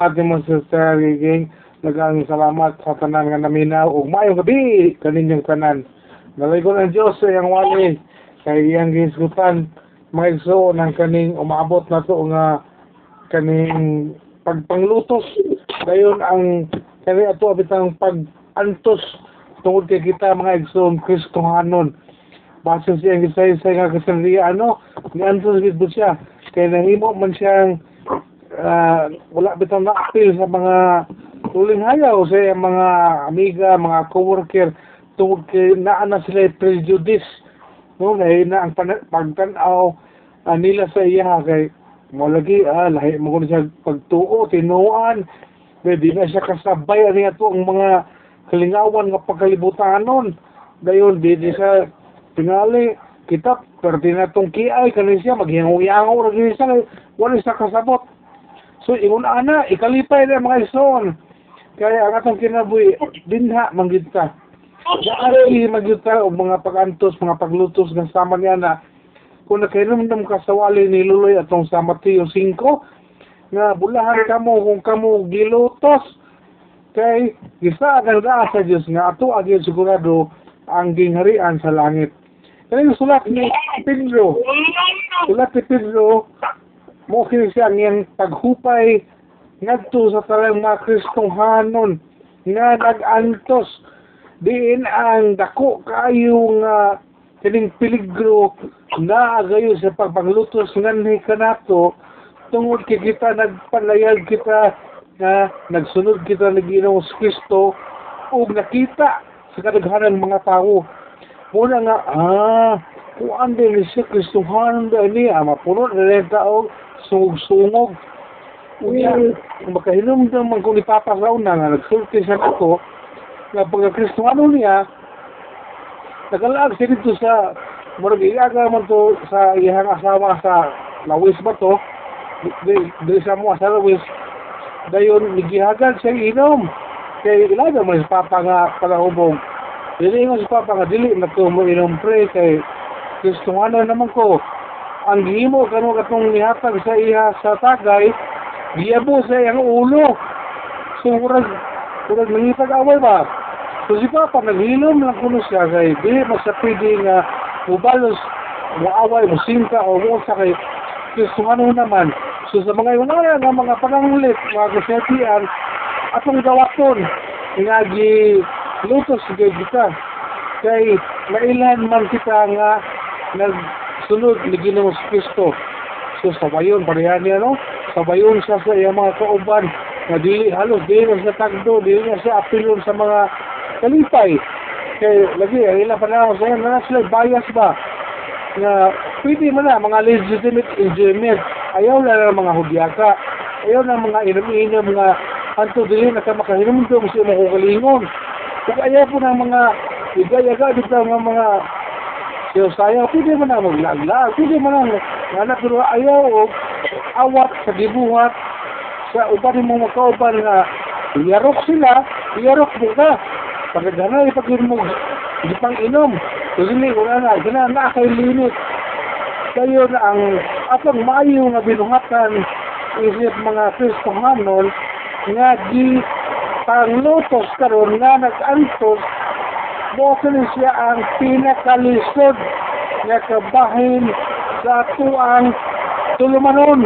Ate mo sa Giging, nagang salamat sa tanan nga naminaw ug maayong gabi kaninyong tanan. Nalay ko ng Diyos sa iyang wali. Kay iyang gisgutan mga igso ng kaning umaabot na to nga kaning pagpanglutos. Dayon ang kani ato abitang pag-antos tungod kay kita mga igsoon Kristohanon base siya ang gisay-say nga kasanriya ano ni antos gid siya. Kay nahimo man siyang ah, wala bitang na-appeal sa mga tuling hayaw sa mga amiga, mga coworker. Tungod kay naa na sila prejudice. No na na ang pagtanaw ah, nila sa iya kay mo lagi ah lahi mo kuno siya pagtuo tinuan di na siya kasabay ani ato ang mga kalingawan nga pagkalibutanon dayon di di sa tingali kita pero tinatong kiay kanin siya maghingaw-yangaw ra gyud kay wala siya kasabot So, ingon ana, ikalipay na mga ison. Kaya ang atong kinabuhi, dinha, manggid ka. Naari magyud ka og mga pagantos, mga paglutos ng sama niya na kung nakainomdom ka sa wali ni Luloy atong sa Mateo 5, nga bulahan kamo kung kamo gilutos kay gisa ang sa Dios nga ato agin sigurado ang gingharian sa langit. Kaya sulat ni Pedro, sulat ni Pedro, mo kini siya niyang paghupay ngadto sa talang mga Kristohanon nga nag-antos. Diin ang dako kayo nga kining peligro na agayo sa pagpanglutos nganhi kanato tungod kay kita nagpalayag kita nga nagsunod kita ni Ginoong Kristo ug nakita sa kadaghanan mga tao. Muna nga ah kuan din si Kristohanon ba niya mapuno na rin tao sungog-sungog. Unya, kung makahinumdum man kung ipapasaw na nga nagsulti sa ako, nga pagka-Kristuano niya, nagalaag siya dito sa murag iaga man to sa iyang asawa sa Lawis ba to, di, di sa mo sa Lawis, dayon nigihagan siya inom. Kay ilaga mo sa papa nga palahubog. Dili nga sa papa nga dili na ko mo inom pre kay Kristuano naman ko ang gihimo kano katong nihatag sa iya sa tagay giyabo sa iyang ulo. So murag murag nangitag away ba? So si Papa naghilom lang kuno siya kay di sa pwede nga mubalos muaway musingka o mo sa kay Kristo ano naman. So sa mga iwanaya nga mga panangulit mga kasetian atong gawaton nga gi lutos gay kita. Kay nailan man kita nga nag sunod ni Ginoong Kristo. So sabayon pareha niya no? Sabayon siya sa iyang mga kauban na dili halos dili na sa tagdo, dili na sa apilon sa mga kalipay. Kay lagi ang ilang panahon sa na sila bias ba? Nga pwede man na mga legitimate enjoyment. Ayaw na ng mga hudyaka. Ayaw na mga inom-inom mga anto dili na ka makahinumdum sa mga kugalingon. Kung ayaw po ng mga igayaga dito ng mga So saya pwede man na maglaglag, pwede man na nga pero ayaw o awat sa gibuhat sa uban mo makauban nga iyarok sila, iyarok mo ka. Pagkagana ipagin mo di pang inom. Dili ko na na, gana na kay. Kayo na ang atong maayo nga binuhatan isip mga Kristohanon nga di panglutos karon nga nag-antos mo siya ang pinakalisod nga kabahin sa atuang tulumanon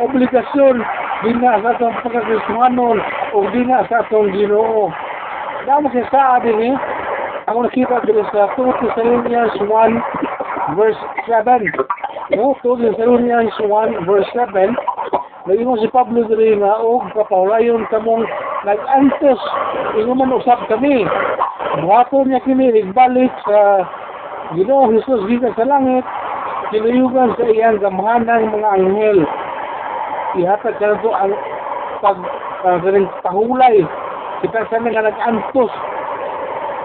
obligasyon di na sa atong pagkakristuhanon o di na sa atong ginoo. Damo siya sa atin eh, ako nakita dito sa 2 Thessalonians 1 verse 7. No, 2 Thessalonians 1 verse 7. Naging si Pablo diri nga o kapawlayon kamong nag-antos ingon usap kami Buhato niya kini igbalik sa Ginoo Jesus gikan sa langit, kinuyugan sa iyang gamhanang mga anghel. Ihatag ka to ang pag uh, pahulay. Kita sa nga nag-antos.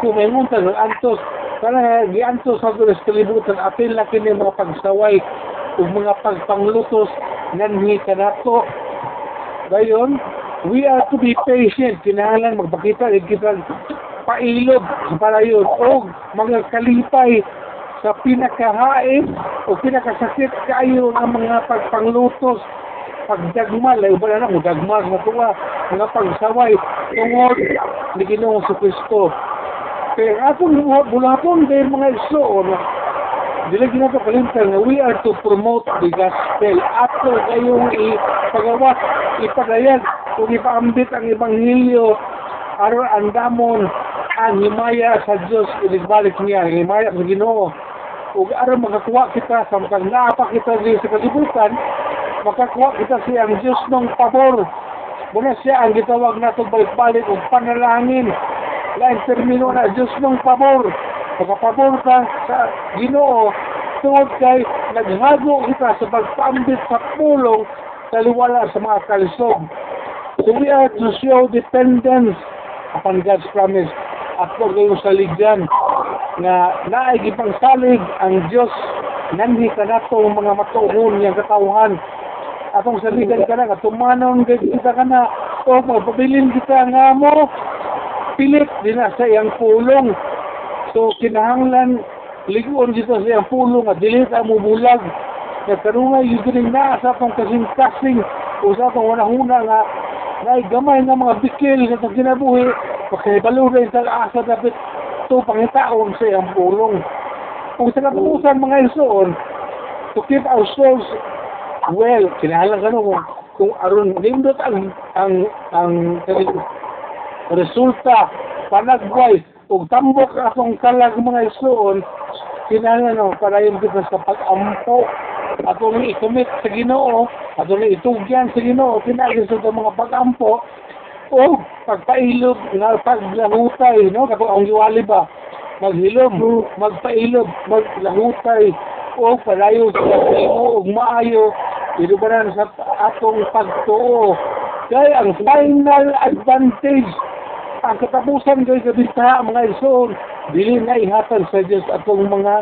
Kumingunta nag-antos. Kana giantos sa tulis kalibutan apil na kini mga pagsaway ug mga pagpanglutos nganhi kanato. Dayon, we are to be patient. Kinahanglan magpakita kita pailog para yun o mga kalipay sa pinakahain o pinakasakit kayo ang mga pagpanglutos pagdagma lay uban na mo dagma nga tuwa nga pagsaway tungod ni Ginoong sa Kristo kaya atong bulapon kay mga igsoon dili ginato kalimtan nga we are to promote the gospel. Ato kayong ipagawas ipadayag kung ipaambit ang ebanghelyo aron andamon ang himaya sa Diyos inigbalik niya ang himaya sa Ginoo. Ug aron makakuha kita sa makang naapa kita di sa kalibutan makakuha kita siya ang Diyos ng pabor. Muna siya ang gitawag nato balik-balik og panalangin. Lain termino na Diyos ng pabor. Makapabor ka sa Ginoo tungod kay naghago kita sa pagpaambit sa pulong taliwala sa mga kalisod so we are to show dependence upon God's promise kung kayo saligyan nga naay salig ang Dios nanhi ka nato mga matuhon niyang katawhan atong saligan ka na nga tumanon kay kita ka na o magpabilin kita nga mo. Pilit din na sa iyang pulong. So kinahanglan ligon dito sa iyang pulong at dili ta mo bulag nga karunga din na sa atong kasing-kasing o sa atong wanahuna nga na gamay nga mga bikil sa itong kinabuhi pakibalo rin sa asa dapat ito pangitaon sa iyang pulong. Kung sa katubusan mga isoon to keep our souls well kinahanglan ka no kung, aron nindot ang ang ang, resulta panagway ug tambok akong kalag mga isuon kinahanglan no parayon kita sa pag-ampo atong ikumit sa Ginoo atong itugyan sa Ginoo pinagi sa mga pag-ampo o pagpailob nga paglahutay no? Kapag ang giwali ba? Maghilom magpailob maglahutay. O palayo sa Ginoo ug maayo. Inubaran sa atong pagtuo? Kay ang final advantage ang katapusan kay kabinta mga ison dili na ihatan sa Dios atong mga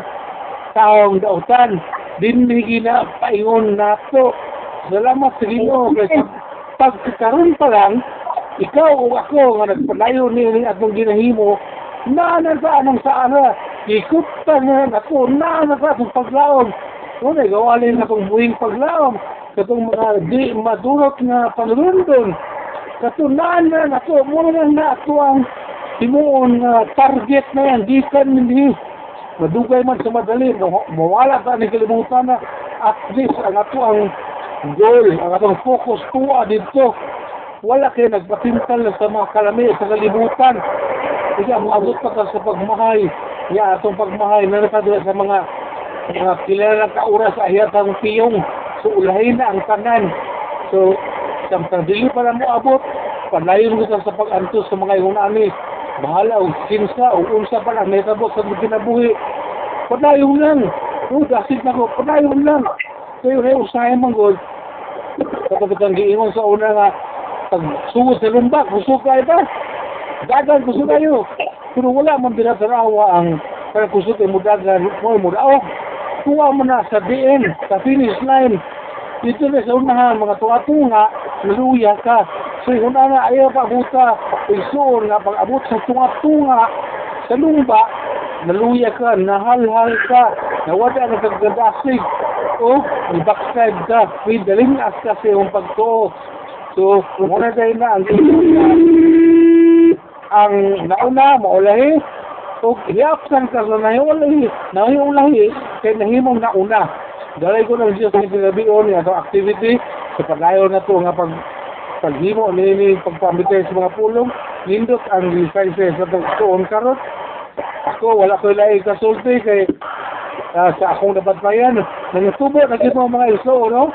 taong dautan. Dinhi na paingon nato. Salamat sa Ginoo kay pagkakaroon pa lang ikaw o ako nga nagpalayo ni atong ginahimo na na sa anong sa ara ikot pa na ako na na sa atong paglaom? No na gawalin na akong buhing paglaom katong mga di madurot nga panulundon katunan na ako mo na na ako ang timuon nga target na yan gikan hindi. Madugay man sa madali mawala ta ni kalimutan na at least ang ato ang goal ang atong focus tuwa dito wala kayo nagpatintal sa mga kalami sa kalibutan. Kasi ang abot pa ka sa pagmahay ya atong pagmahay na nakadula sa mga mga kilala ka oras sa ayatang piyong. So ulahin na ang tanan. So samtang dili pa na mo abot. Palayon ko sa pag-antos sa mga iunani bahala og kinsa o unsa pa lang may kabot sa mga kinabuhi. Padayon lang. O dasit na ko padayon lang. Kayo na usahay man god kapag ang giingon sa una nga pag sugod sa lumbak kusog kayo ba dagan kusog kayo. Pero wala man binatarawa ang kaya kusog ay mudagan mo mudaog tuwa mo na sa DN sa finish line. Dito na sa unahan mga tuwa-tunga naluya ka. So yung nga ayaw pa buta. Isuon nga pag abot sa tunga-tunga sa lumba naluya ka nahalhal ka. Nawala na kaggadasig o i-backside ka. May dalingas ka sa iyong pagtuo so muna tayo na ang ang nauna maulahi. O reaction ka sa nahiulahi nahiulahi kay nahimong nauna. Dalay ko ng Diyos ni Pinabion niya sa activity sa paglayo na to nga pag paghimo ni ni pagpambitay sa mga pulong nindot ang license sa tuon karot. Ako wala ko lai kasulti kay ah, sa akong napatbayan nangutubo na mga iso no?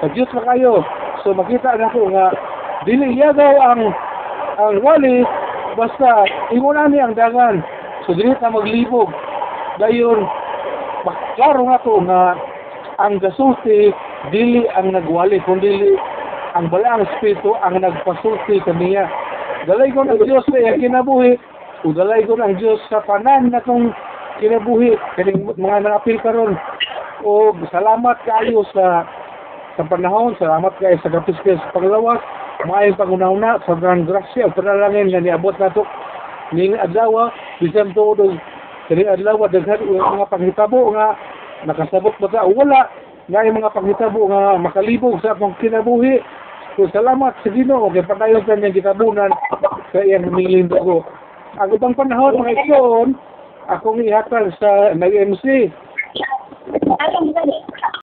Sa Diyos na kayo so makita na ko nga dili yagaw ang ang wali basta inguna ni ang dagan. So dili ta maglibog. Dayon klaro nga to nga ang gasulti dili ang nagwali kundi ang balaang espiritu ang nagpasulti kaniya dalay ko ng Diyos sa iyang kinabuhi o dalay ko ng Diyos sa panan na kong kinabuhi kaning mga nangapil karon. O salamat kayo sa sa panahon salamat kayo sa kapiskes paglawas maayong pangunahuna sa grand grasya o panalangin nga niabot nato ning adlaw bisan todo kini adlaw daghan mga panghitabo nga nakasabot ba ta wala nga yung mga panghitabo nga makalibog sa akong kinabuhi. So, salamat sa Ginoo kay padayon kanyang gitabunan sa iyang humilin dugo. Ang ibang panahon mga igsoon, akong ihatag sa nag-MC. Atong.